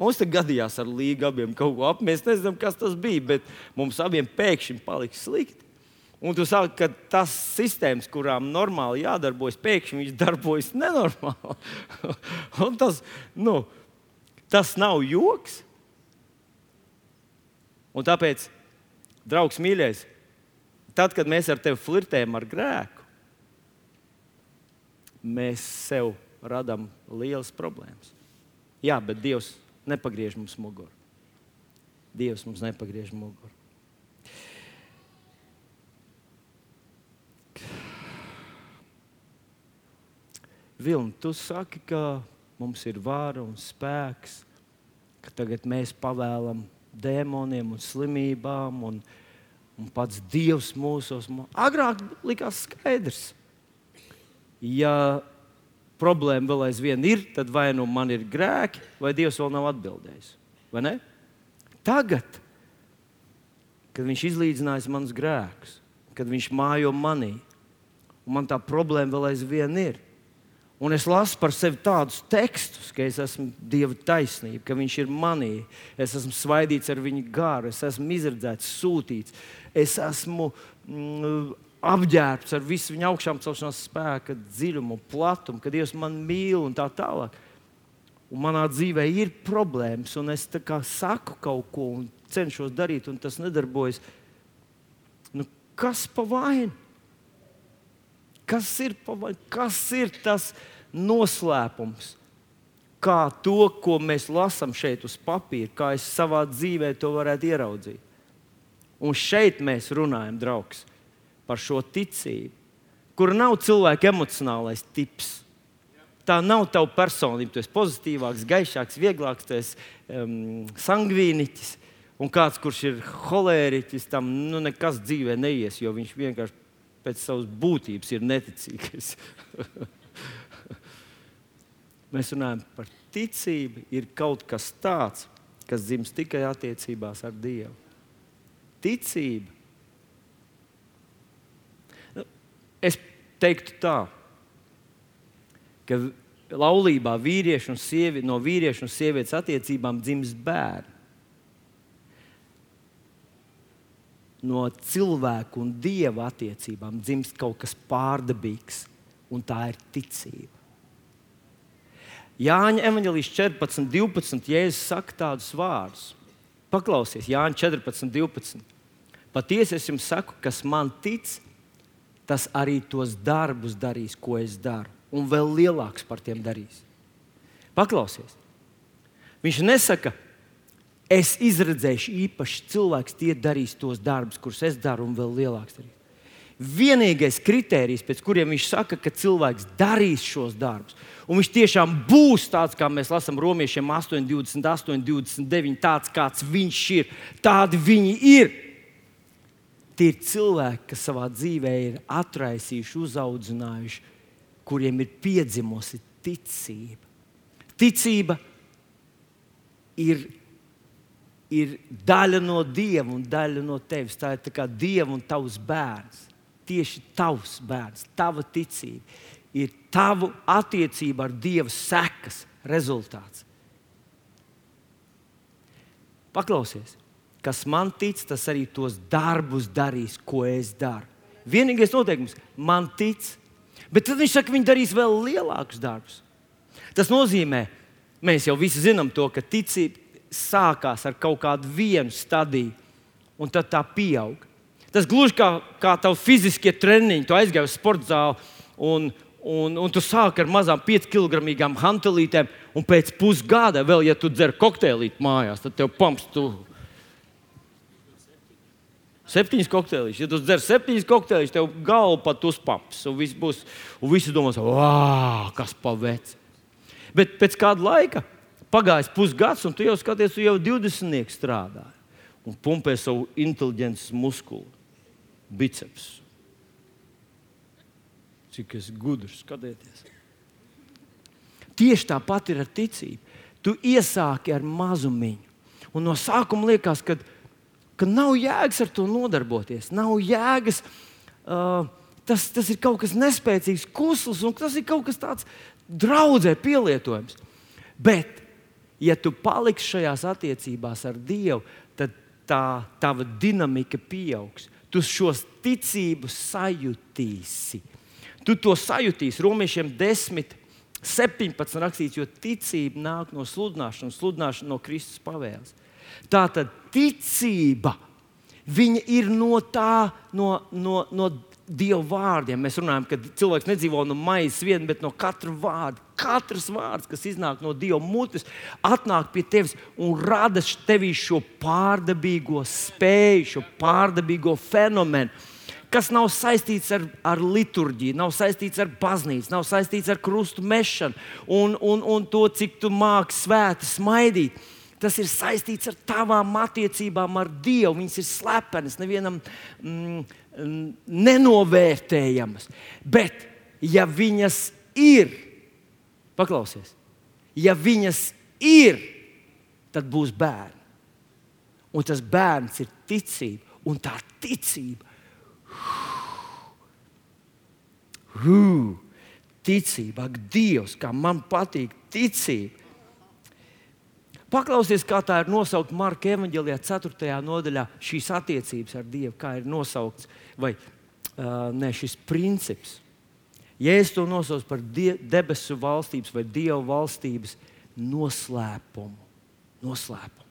Mums te gadījās ar līgu abiem kaut ko apgūt. Mēs nezinām, kas tas bija, bet mums abiem pēkšņi palika slikti. Un tu saki, ka tas sistēmas, kurām normāli jādarbojas, pēkšņi viņš darbojas nenormāli. tas, nu, tas nav joks. Un tāpēc, draugs mīļais, tad, kad mēs ar tevi flirtējam ar grēku, mēs sev radām lielas problēmas. Jā, bet Dievs nepagriež mums muguru. Dievs mums nepagriež muguru. Vilni, tu saki, ka mums ir vara un spēks, ka tagad mēs pavēlam dēmoniem un slimībām, un, un pats Dievs mūsos. Agrāk likās skaidrs, ja problēma vēl aizvien ir, tad vai nu man ir grēki, vai Dievs vēl nav atbildējis. Tagad, kad Viņš izlīdzinājis manus grēkus, kad Viņš mājo manī, un man tā problēma vēl aizvien ir. Un es lasu par sevi tādus tekstus, ka es esmu Dieva taisnība, ka Viņš ir manī, es esmu svaidīts ar Viņa gāru, es esmu izredzēts, sūtīts, es esmu mm, apģērbts ar visu viņa augšām celšanās spēka dziļumu, platumu, ka Dievs man mīl un tā tālāk. Un manā dzīvē ir problēmas, un es saku kaut ko un cenšos darīt, un tas nedarbojas. Nu, kas pa vainu? Kas ir, kas ir tas noslēpums? Kā to, ko mēs lasām šeit uz papīra, kā es savā dzīvē to varētu ieraudzīt. Un šeit mēs runājam, draugs, par šo ticību, kur nav cilvēka emocionālais tips. Tā nav tava personība. Tu esi pozitīvāks, gaišāks, vieglāks, tu esi um, sangvīniķis. Un kāds, kurš ir holēriķis, tam nu, nekas dzīvē neies, jo viņš vienkārši pēc savas būtības ir neticīgs. Mēs runājam par ticību, ir kaut kas tāds, kas dzimst tikai attiecībās ar Dievu. Ticība. Nu, es teiktu tā, ka laulībā vīrieši un sievi, no vīrieša un sievietes attiecībām dzimst bērni. No cilvēka un dieva attiecībām dzimst kaut kas pārdabīgs, un tā ir ticība. Jāņa evanģelīs 14, 12. Jēzus saka tādus vārdus. Paklausies, Jāņa 14, 12. Patiesi es jums saku, kas man tic, tas arī tos darbus darīs, ko es daru, un vēl lielāks par tiem darīs. Paklausies. Viņš nesaka, es izredzēšu īpaši cilvēks, tie darīs tos darbus, kurus es daru, un vēl lielāks darīs. Vienīgais kriterijs, pēc kuriem viņš saka, ka cilvēks darīs šos darbus, un viņš tiešām būs tāds, kā mēs lasām romiešiem 8, 28, 29, tāds kāds viņš ir, tādi viņi ir. Tie ir cilvēki, kas savā dzīvē ir atraisījuši, uzauguši, kuriem ir piedzimusi ticība. Ticība ir ir daļa no Dieva un daļa no tevis. Tā ir kā Dieva un tavs bērns. Tieši tavs bērns, tava ticība ir tavu attiecību ar Dievu sekas rezultāts. Paklausies, kas man tic, tas arī tos darbus darīs, ko es daru. Vienīgais noteikums - man tic, bet tad viņš saka, ka viņi darīs vēl lielākus darbus. Tas nozīmē, mēs jau visi zinām to, ka ticība, sākās ar kaut kādu vienu stadiju, un tad tā pieaug. Tas gluži kā, kā tavu fiziskie treniņi, tu aizgāji uz sporta zāli. Un, Un, un tu sāki ar mazām 5 kg hantelītēm, un pēc pusgada, vēl, ja tu dzer kokteilīti mājās, tad tev pumps. Tu... Septiņas kokteļus. Ja tu dzer septiņas kokteļus, tev galva pat uzpamps. Un viss būs, un visi domās, wow, kas paveic. Bet pēc kāda laika pagājis pusgads, un tu jau skaties, tu jau 20 strādā un pumpē savu inteliģences muskuli, biceps. Cik es gudrs, skatieties. Tieši tāpat ir ar ticību. Tu iesāki ar mazumiņu. Un no sākuma liekas, ka, ka nav jēgas ar to nodarboties. Nav jēgas. Uh, tas, tas ir kaut kas nespēcīgs, kusls, un tas ir kaut kas tāds draudzē pielietojams. Bet ja tu paliksi šajās attiecībās ar Dievu, tad tā tava dinamika pieaugs. Tu šos ticības sajutīsi. Tu to sajutīsi. Romiešiem 10, 17 rakstīts, jo ticība nāk no sludināšanas, sludināšana no Kristus pavēles. Tā tad ticība ir no tā, no, no, no Dieva vārdiem. Mēs runājam, ka cilvēks nedzīvo no maizes vien, bet no katra vārda. Katrs vārds, kas iznāk no Dieva mutes, atnāk pie tevis un rada tevī šo pārdabīgo spēju, šo pārdabīgo fenomenu. Kas nav saistīts ar, ar liturģiju, nav saistīts ar baznīcu, nav saistīts ar krustu mešanu un, un, un to, cik tu māki svēti smaidīt tas ir saistīts ar tavām attiecībām ar Dievu. Viņas ir slepenas, nevienam mm, nenovērtējamas. Bet, ja viņas ir, paklausies, ja viņas ir, tad būs bērni. Un tas bērns ir ticība, un tā ticība. Hū, ticība, ak, Dievs, kā man patīk ticība. Paklausies, kā tā ir nosaukta Marka evanģēlijā, 4. nodaļā, šīs attiecības ar Dievu, kā ir nosaukts, vai uh, ne, šis princips. Ja es to nosaucu par die, debesu valstības vai dievu valstības noslēpumu, noslēpumu.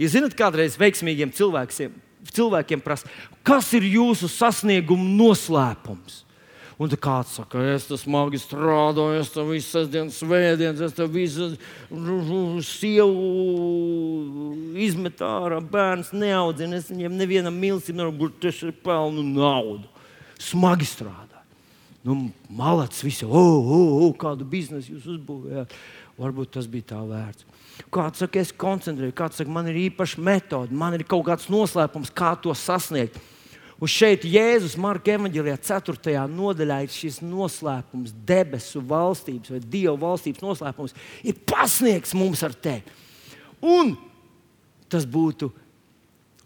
Jūs zināt, kādreiz veiksmīgiem cilvēkiem, cilvēkiem prasa, kas ir jūsu sasnieguma noslēpums? Un kāds saka, es tam smagi strādāju, es tam visas dienas svētdienas, es tam visu sievu izmetu ārā, bērns neaudzinu, es viņiem nevienam milsim, varbūt tas ir pelnu naudu. Smagi strādā. Nu, Malacis, visi, oh, oh, oh, kādu biznesu jūs uzbūvējāt. Varbūt tas bija tā vērts. Kāds saka, es koncentrēju, kāds saka, man ir īpaša metode, man ir kaut kāds noslēpums, kā to sasniegt. Un šeit Jēzus Marka evanģēlijā 4. nodaļā ir šis noslēpums, debesu valstības vai Dieva valstības noslēpums, ir pasniegts mums ar tevi. Un tas būtu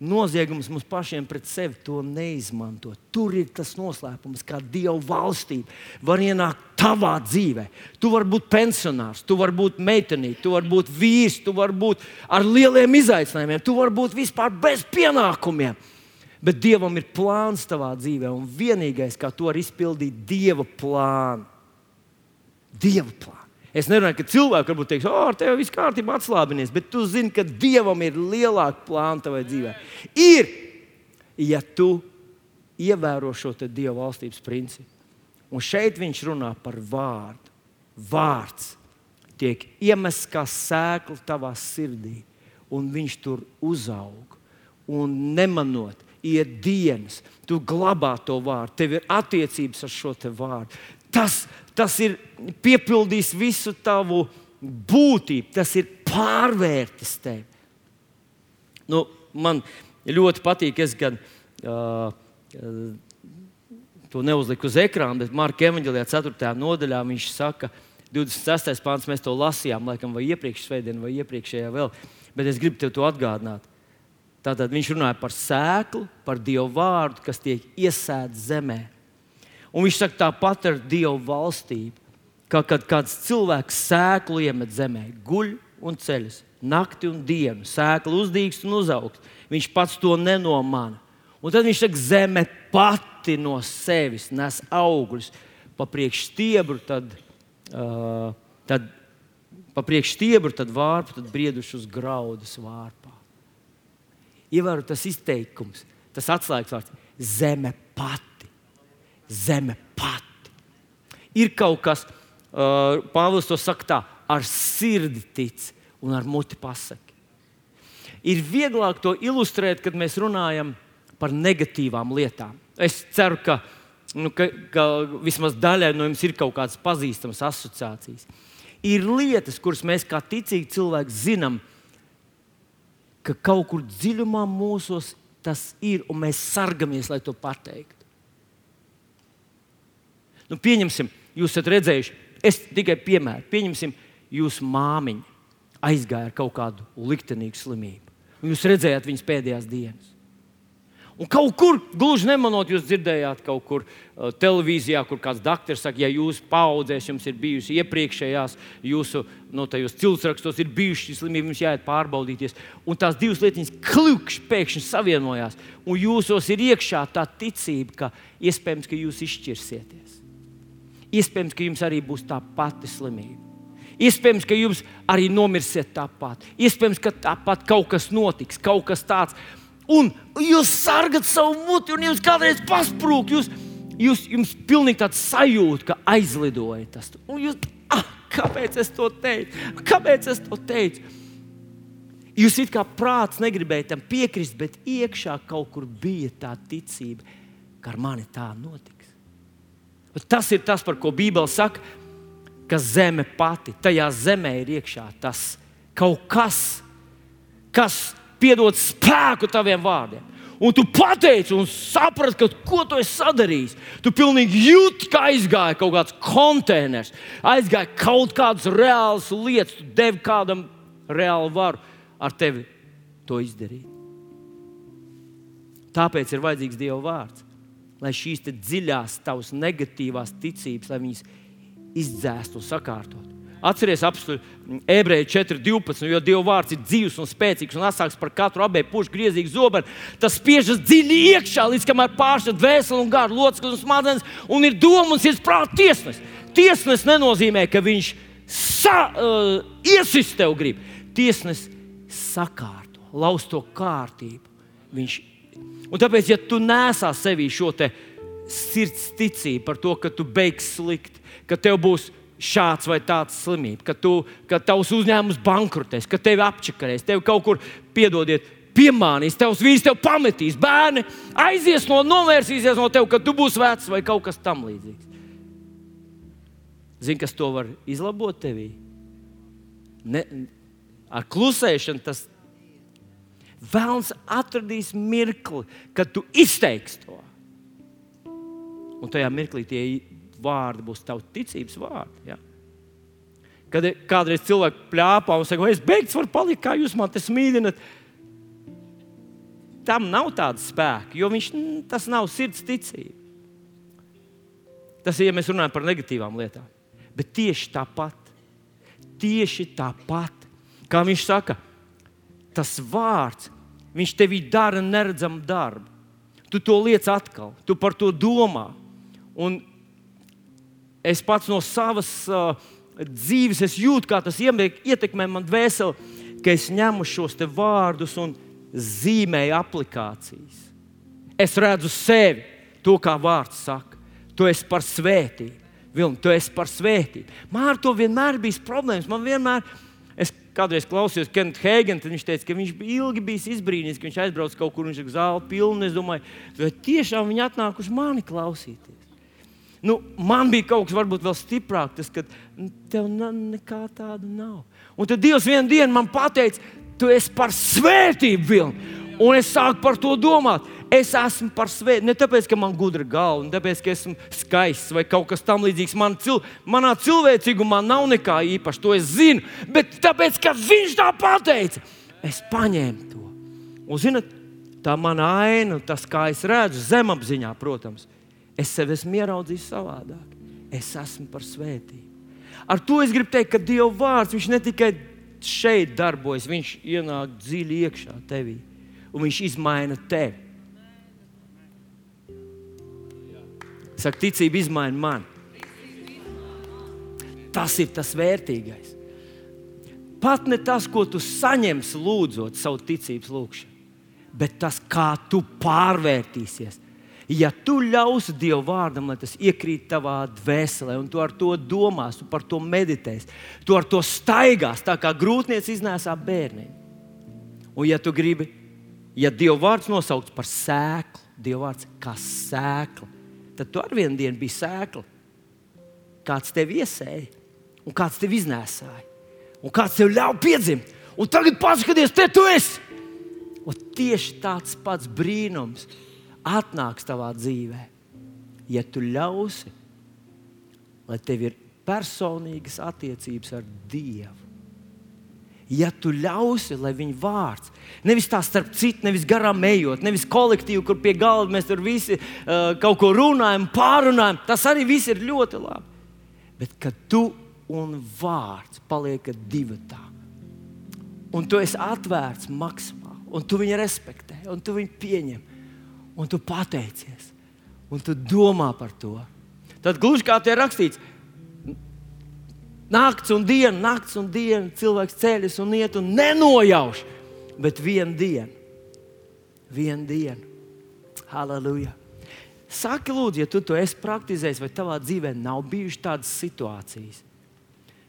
noziegums mums pašiem pret sevi to neizmantot. Tur ir tas noslēpums, kā Dieva valstība var ienākt tavā dzīvē. Tu vari būt pensionārs, tu vari būt meitenīte, tu vari būt vīrs, tu vari būt ar lieliem izaicinājumiem, tu vari būt vispār bez pienākumiem. Bet Dievam ir plāns tavā dzīvē, un vienīgais, kā to var izpildīt, ir Dieva plāns. Dieva plāns. Es nerunāju, ka cilvēki varbūt teiks, oh, ar tevi viss kārtībā atslābinies, bet tu zini, ka Dievam ir lielāka plāna tavai dzīvē. Ir, ja tu ievēro šo Dieva valstības principu. Un šeit viņš runā par vārdu. Vārds tiek iemests kā sēkla tavā sirdī, un viņš tur uzaug. Un nemanot, iet dienas, tu glabā to vārdu, tev ir attiecības ar šo vārdu. Tas, tas ir piepildījis visu tavu būtību, tas ir pārvērtis tevi. Nu, man ļoti patīk, es gan uh, to neuzliku uz ekrāna, bet Marka Evanģelijā 4. nodaļā viņš saka, 26. pāns mēs to lasījām, laikam, vai iepriekšējā svētdienā, vai iepriekšējā vēl. Bet es gribu tev to atgādināt. Tātad viņš runāja par sēklu, par Dievu vārdu, kas tiek iesēts zemē. Un viņš saka, tāpat ar Dievu valstību, ka kad kāds cilvēks sēklu iemet zemē, guļ un ceļas, nakti un dienu, sēkla uzdīgs un uzaugs. Viņš pats to nenomāna. Un tad viņš saka, zeme pati no sevis nes augļus, pa priekš stiebru, tad, uh, tad, pa priekš stiebru, tad vārpu, tad briedušus graudus vārpā. Ievēro tas izteikums, tas atslēgas vārds - zeme pati. Zeme pati. Ir kaut kas, uh, Pāvils to saka tā, ar sirdi tic un ar muti pasaki. Ir vieglāk to ilustrēt, kad mēs runājam par negatīvām lietām. Es ceru, ka, nu, ka, ka vismaz daļai no jums ir kaut kādas pazīstamas asociācijas. Ir lietas, kuras mēs kā ticīgi cilvēki zinām, ka kaut kur dziļumā mūsos tas ir, un mēs sargamies, lai to pateiktu. Nu, pieņemsim, jūs esat redzējuši, es tikai piemēru, pieņemsim, jūsu māmiņa aizgāja ar kaut kādu liktenīgu slimību, jūs redzējāt viņas pēdējās dienas. Un kaut kur, gluži nemanot, jūs dzirdējāt kaut kur uh, televīzijā, kur kāds doktors saka, ja jūsu paudzēs jums ir bijusi iepriekšējās, jūsu no tajos ciltsrakstos ir bijušas slimības, jums jāiet pārbaudīties. Un tās divas lietas klikšķi pēkšņi savienojās. Un jūsos ir iekšā tā ticība, ka iespējams, ka jūs izšķirsieties. Iespējams, ka jums arī būs tā pati slimība. Iespējams, ka jums arī nomirsiet tāpat. Iespējams, ka tāpat kaut kas notiks, kaut kas tāds Un jūs sargat savu muti, un jums kādreiz pasprūk. Jūs, jūs, jums pilnīgi tāds sajūta, ka aizlidoja tas. Un jūs, ah, kāpēc es to teicu? Kāpēc es to teicu? Jūs it kā prāts negribējāt tam piekrist, bet iekšā kaut kur bija tā ticība, ka ar mani tā notiks. Bet tas ir tas, par ko Bībele saka, ka zeme pati, tajā zemē ir iekšā tas kaut kas, kas piedod spēku taviem vārdiem. Un tu pateici, un saprati, ka ko tu esi sadarījis. Tu pilnīgi jūti, ka aizgāja kaut kāds konteiners, aizgāja kaut kādas reālas lietas, tu devi kādam reāli varu ar tevi to izdarīt. Tāpēc ir vajadzīgs Dieva vārds, lai šīs dziļās, tavas negatīvās ticības, lai viņas izdzēstu un sakārtotu. Atcerieties, apstākļi, ebreji 4.12. Jo Dieva vārds ir dzīves un spēcīgs un asāks par katru abēju pušu griezīgu zobenu. Tas spiežas dziļi iekšā, līdz kamēr pāršķiet dvēseli un gāru locekļus un smadzenes, un ir doma un sirds prāta tiesnesis. Tiesnesis nenozīmē, ka viņš sa, uh, iesist tev grib. Tiesnesis sakārto, lauz to kārtību. Viņš Un tāpēc, ja tu nesā sevī šo sirds ticību par to, ka tu beigsi slikti, ka tev būs šāds vai tāds slimība, ka, tu, ka tavs uzņēmums bankrotēs, ka tevi apčakarēs, tevi kaut kur piedodiet. Piemānīs, tevs vīrs tev pametīs, bērni aizies no, novērsīsies no tevis, kad tu būsi vecs vai kaut kas tamlīdzīgs. Zini, kas to var izlabot tevī? Ne, ar klusēšanu tas vēlams atradīs mirkli, kad tu izteiksi to. Un tajā mirklī tie vārdi būs tavi ticības vārdi. Ja? Kad kādreiz cilvēks plāpā un saka, es beigts varu palikt, kā jūs man te smīļināt, tam nav tāda spēka, jo viņš, tas nav sirds ticība. Tas ir, ja mēs runājam par negatīvām lietām. Bet tieši tāpat, tieši tāpat, kā viņš saka, tas vārds, viņš tevī dara neredzamu darbu. Tu to liec atkal, tu par to domā. Un es pats no savas uh, dzīves jūtu, kā tas ietekmē man dvēseli, ka es ņemu šos vārdus un zīmēju aplikācijas. Es redzu sevi, to kā vārds saka. Tu esi par svētību. Vilni, tu esi par svētību. Man ar to vienmēr bija problēmas. Man vienmēr, es kādreiz klausījos Kentu Hēgenu, tad viņš teica, ka viņš bija ilgi bijis izbrīnīts, ka viņš aizbrauca kaut kur, viņš ir zāle pilna. Es domāju, vai tiešām viņi atnākuši mani klausīties. Nu, man bija kaut kas varbūt vēl stiprāk, tas, ka tev nekā tāda nav. Un tad Dievs vienā dienā man pateica, tu esi par svētību vilni. Un es sāku par to domāt. Es esmu par svētību. Ne tāpēc, ka man ir gudra galva, ne tāpēc, ka esmu skaists vai kaut kas tamlīdzīgs. Man cil, manā cilvēcīgumā nav nekā īpaša, to es zinu. Bet tāpēc, ka viņš tā pateica, es paņēmu to. Un, zinot, tā mana aina, tas, kā es redzu, zemapziņā, protams, Es sevi esmu ieraudzījis savādāk. Es esmu par svētību. Ar to es gribu teikt, ka Dieva vārds ne tikai šeit darbojas, viņš ienāk dziļi iekšā tevī un viņš izmaina tevi. Saka, ticība izmaina mani. Tas ir tas vērtīgais. Pat ne tas, ko tu saņemsi lūdzot savu ticības lūgšanu, bet tas, kā tu pārvērtīsies Ja tu ļausi Dieva vārdam, lai tas iekrīt tavā dvēselē, un tu ar to domās, tu par to meditēsi, tu ar to staigās, tā kā grūtniecība iznēsā bērniem. Un, ja tu gribi, ja Dieva vārds nosaukts par sēklu, Dieva vārds kā sēkla, tad tu ar vienu dienu biji sēkla. Kāds tev iesēja, un kāds tev iznēsāja, un kāds tev ļāva piedzimt. Un tagad paskaties, te tu esi! Un tieši tāds pats brīnums atnāks tavā dzīvē, ja tu ļausi, lai tev ir personīgas attiecības ar Dievu. Ja tu ļausi, lai viņa vārds, nevis tā starp citu, nevis garām ejot, nevis kolektīvi, kur pie galda mēs tur visi uh, kaut ko runājam, pārunājam, tas arī viss ir ļoti labi. Bet kad tu un vārds paliekat divi tā, un tu esi atvērts maksimāli, un tu viņu respektē, un tu viņu pieņem, un tu pateicies, un tu domā par to. Tad gluži kā te ir rakstīts, naktis un diena, naktis un diena, cilvēks ceļas un iet un nenojauš, bet vienu dienu, vienu dienu. Halleluja! Saki, lūdzu, ja tu to esi praktizējis, vai tavā dzīvē nav bijušas tādas situācijas,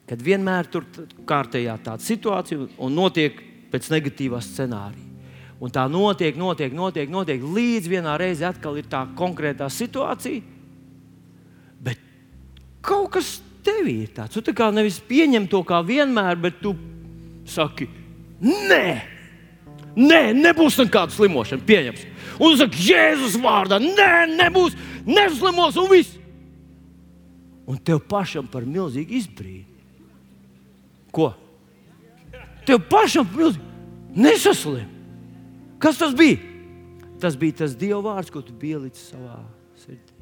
kad vienmēr tur kārtējā tāda situācija un notiek pēc negatīvā scenārija. Un tā notiek, notiek, notiek, notiek līdz vienā reizē atkal ir tā konkrētā situācija. Bet kaut kas tevī ir tāds. Tu tā kā nevis pieņem to kā vienmēr, bet tu saki, nē, nē nebūs nekāda slimošana. Pieņems. Un tu saki, Jēzus vārdā, nē, nebūs, neslimos un viss. Un tev pašam par milzīgu izbrīnu. Ko? Tev pašam par milzīgu nesaslimt. Kas tas bija? Tas bija tas Dieva vārds, ko tu pielici savā sirdī.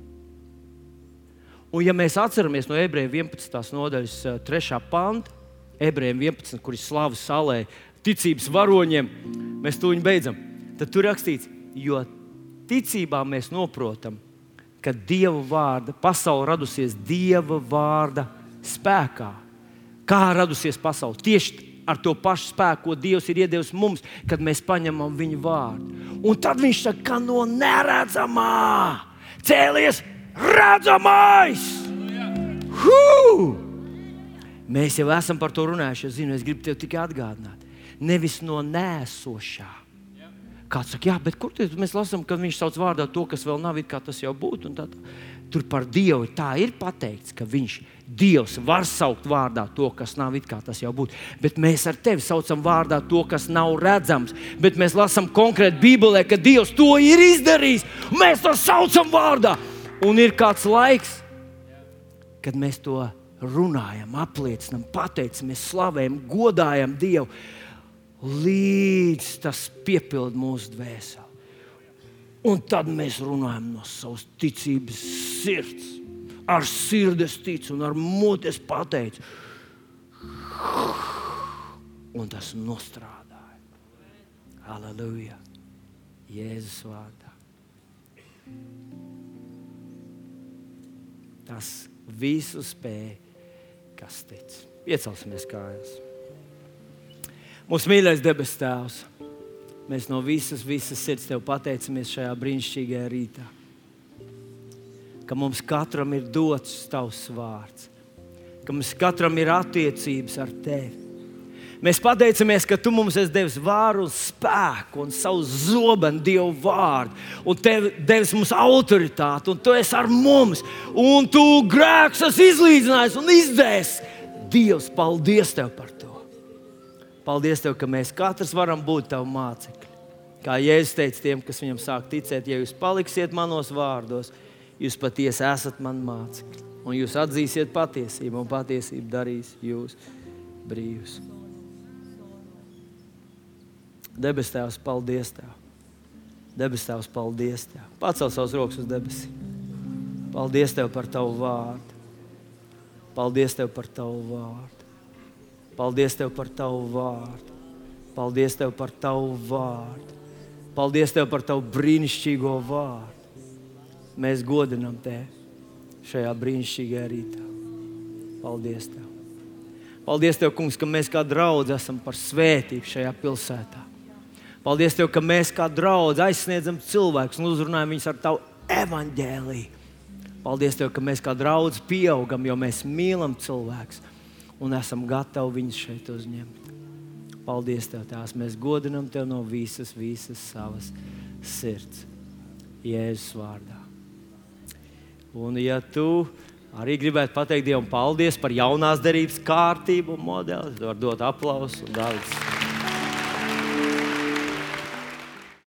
Un, ja mēs atceramies no ebrejiem 11. nodaļas 3. panta, ebrejiem 11, kur ir slava salē, ticības varoņiem, mēs to beidzam. Tad tur rakstīts, jo ticībā mēs saprotam, ka Dieva vārda pasaule radusies Dieva vārda spēkā. Kā radusies pasaule? Tieši ar to pašu spēku, ko Dievs ir iedevis mums, kad mēs paņemam viņa vārdu. Un tad viņš saka, ka no neredzamā cēlies redzamais. Hū! Mēs jau esam par to runājuši. Es, zinu, es gribu tev tikai atgādināt, nevis no nēsošā. Kāds saka, jā, bet kur mēs lasām, ka viņš sauc vārdā to, kas vēl nav, kā tas jau būtu? Tur par Dievu tā ir pateikts, ka viņš Dievs var saukt vārdā to, kas nav it kā tas jau būtu. Bet mēs ar tevi saucam vārdā to, kas nav redzams. Bet mēs lasām konkrēti Bībelē, ka Dievs to ir izdarījis. Mēs to saucam vārdā. Un ir kāds laiks, kad mēs to runājam, apliecinām, pateicamies, slavējam, godājam Dievu, līdz tas piepilda mūsu dvēseli. Un tad mēs runājam no savas ticības sirds. Ar sirdi es ticu un ar mutes pateicu. Un tas nostrādāja. Aleluja! Jēzus vārdā. Tas visu spēja, kas tic. Iecelsimies kājās. Mūsu mīļais debes Tēvs, mēs no visas, visas sirds Tev pateicamies šajā brīnišķīgajā rītā. Ka mums katram ir dots Tavs vārds, ka mums katram ir attiecības ar Tevi. Mēs pateicamies, ka Tu mums esi devis vāru spēku un savu zobenu, Dievu vārdu, un Tev devis mums autoritāti, un Tu esi ar mums, un Tu grēks esi izlīdzinājis un izdēsis. Dievs, paldies Tev par to! Paldies Tev, ka mēs katrs varam būt Tavu mācekļi. Kā Jēzus teica tiem, kas viņam sāk ticēt, ja jūs paliksiet manos vārdos, jūs patiesi esat mani mācekļi. Un jūs atzīsiet patiesību, un patiesība darīs jūs brīvus. Debes Tēvs, paldies Tev! Debes Tēvs, paldies Tev! Pacel savus rokas uz debesīm! Paldies Tev par Tavu vārdu! Paldies Tev par Tavu vārdu! Paldies Tev par Tavu vārdu. Paldies Tev par Tavu vārdu. Paldies Tev par Tavu brīnišķīgo vārdu. Mēs godinam Tevi šajā brīnišķīgajā rītā. Paldies Tev! Paldies Tev, Kungs, ka mēs kā draugi esam par svētību šajā pilsētā. Paldies Tev, ka mēs kā draugi aizsniedzam cilvēkus un uzrunājam viņus ar Tavu evaņģēlīju. Paldies Tev, ka mēs kā draugi pieaugam, jo mēs mīlam cilvēkus un esam gatavi viņus šeit uzņemt. Paldies, Tev, Tās. Mēs godinam Tev no visas, visas savas sirds. Jēzus vārdā. Un, ja tu arī gribētu pateikt Dievam paldies par jaunās derības kārtību un modeli, tad var dot aplausu un dāvāts.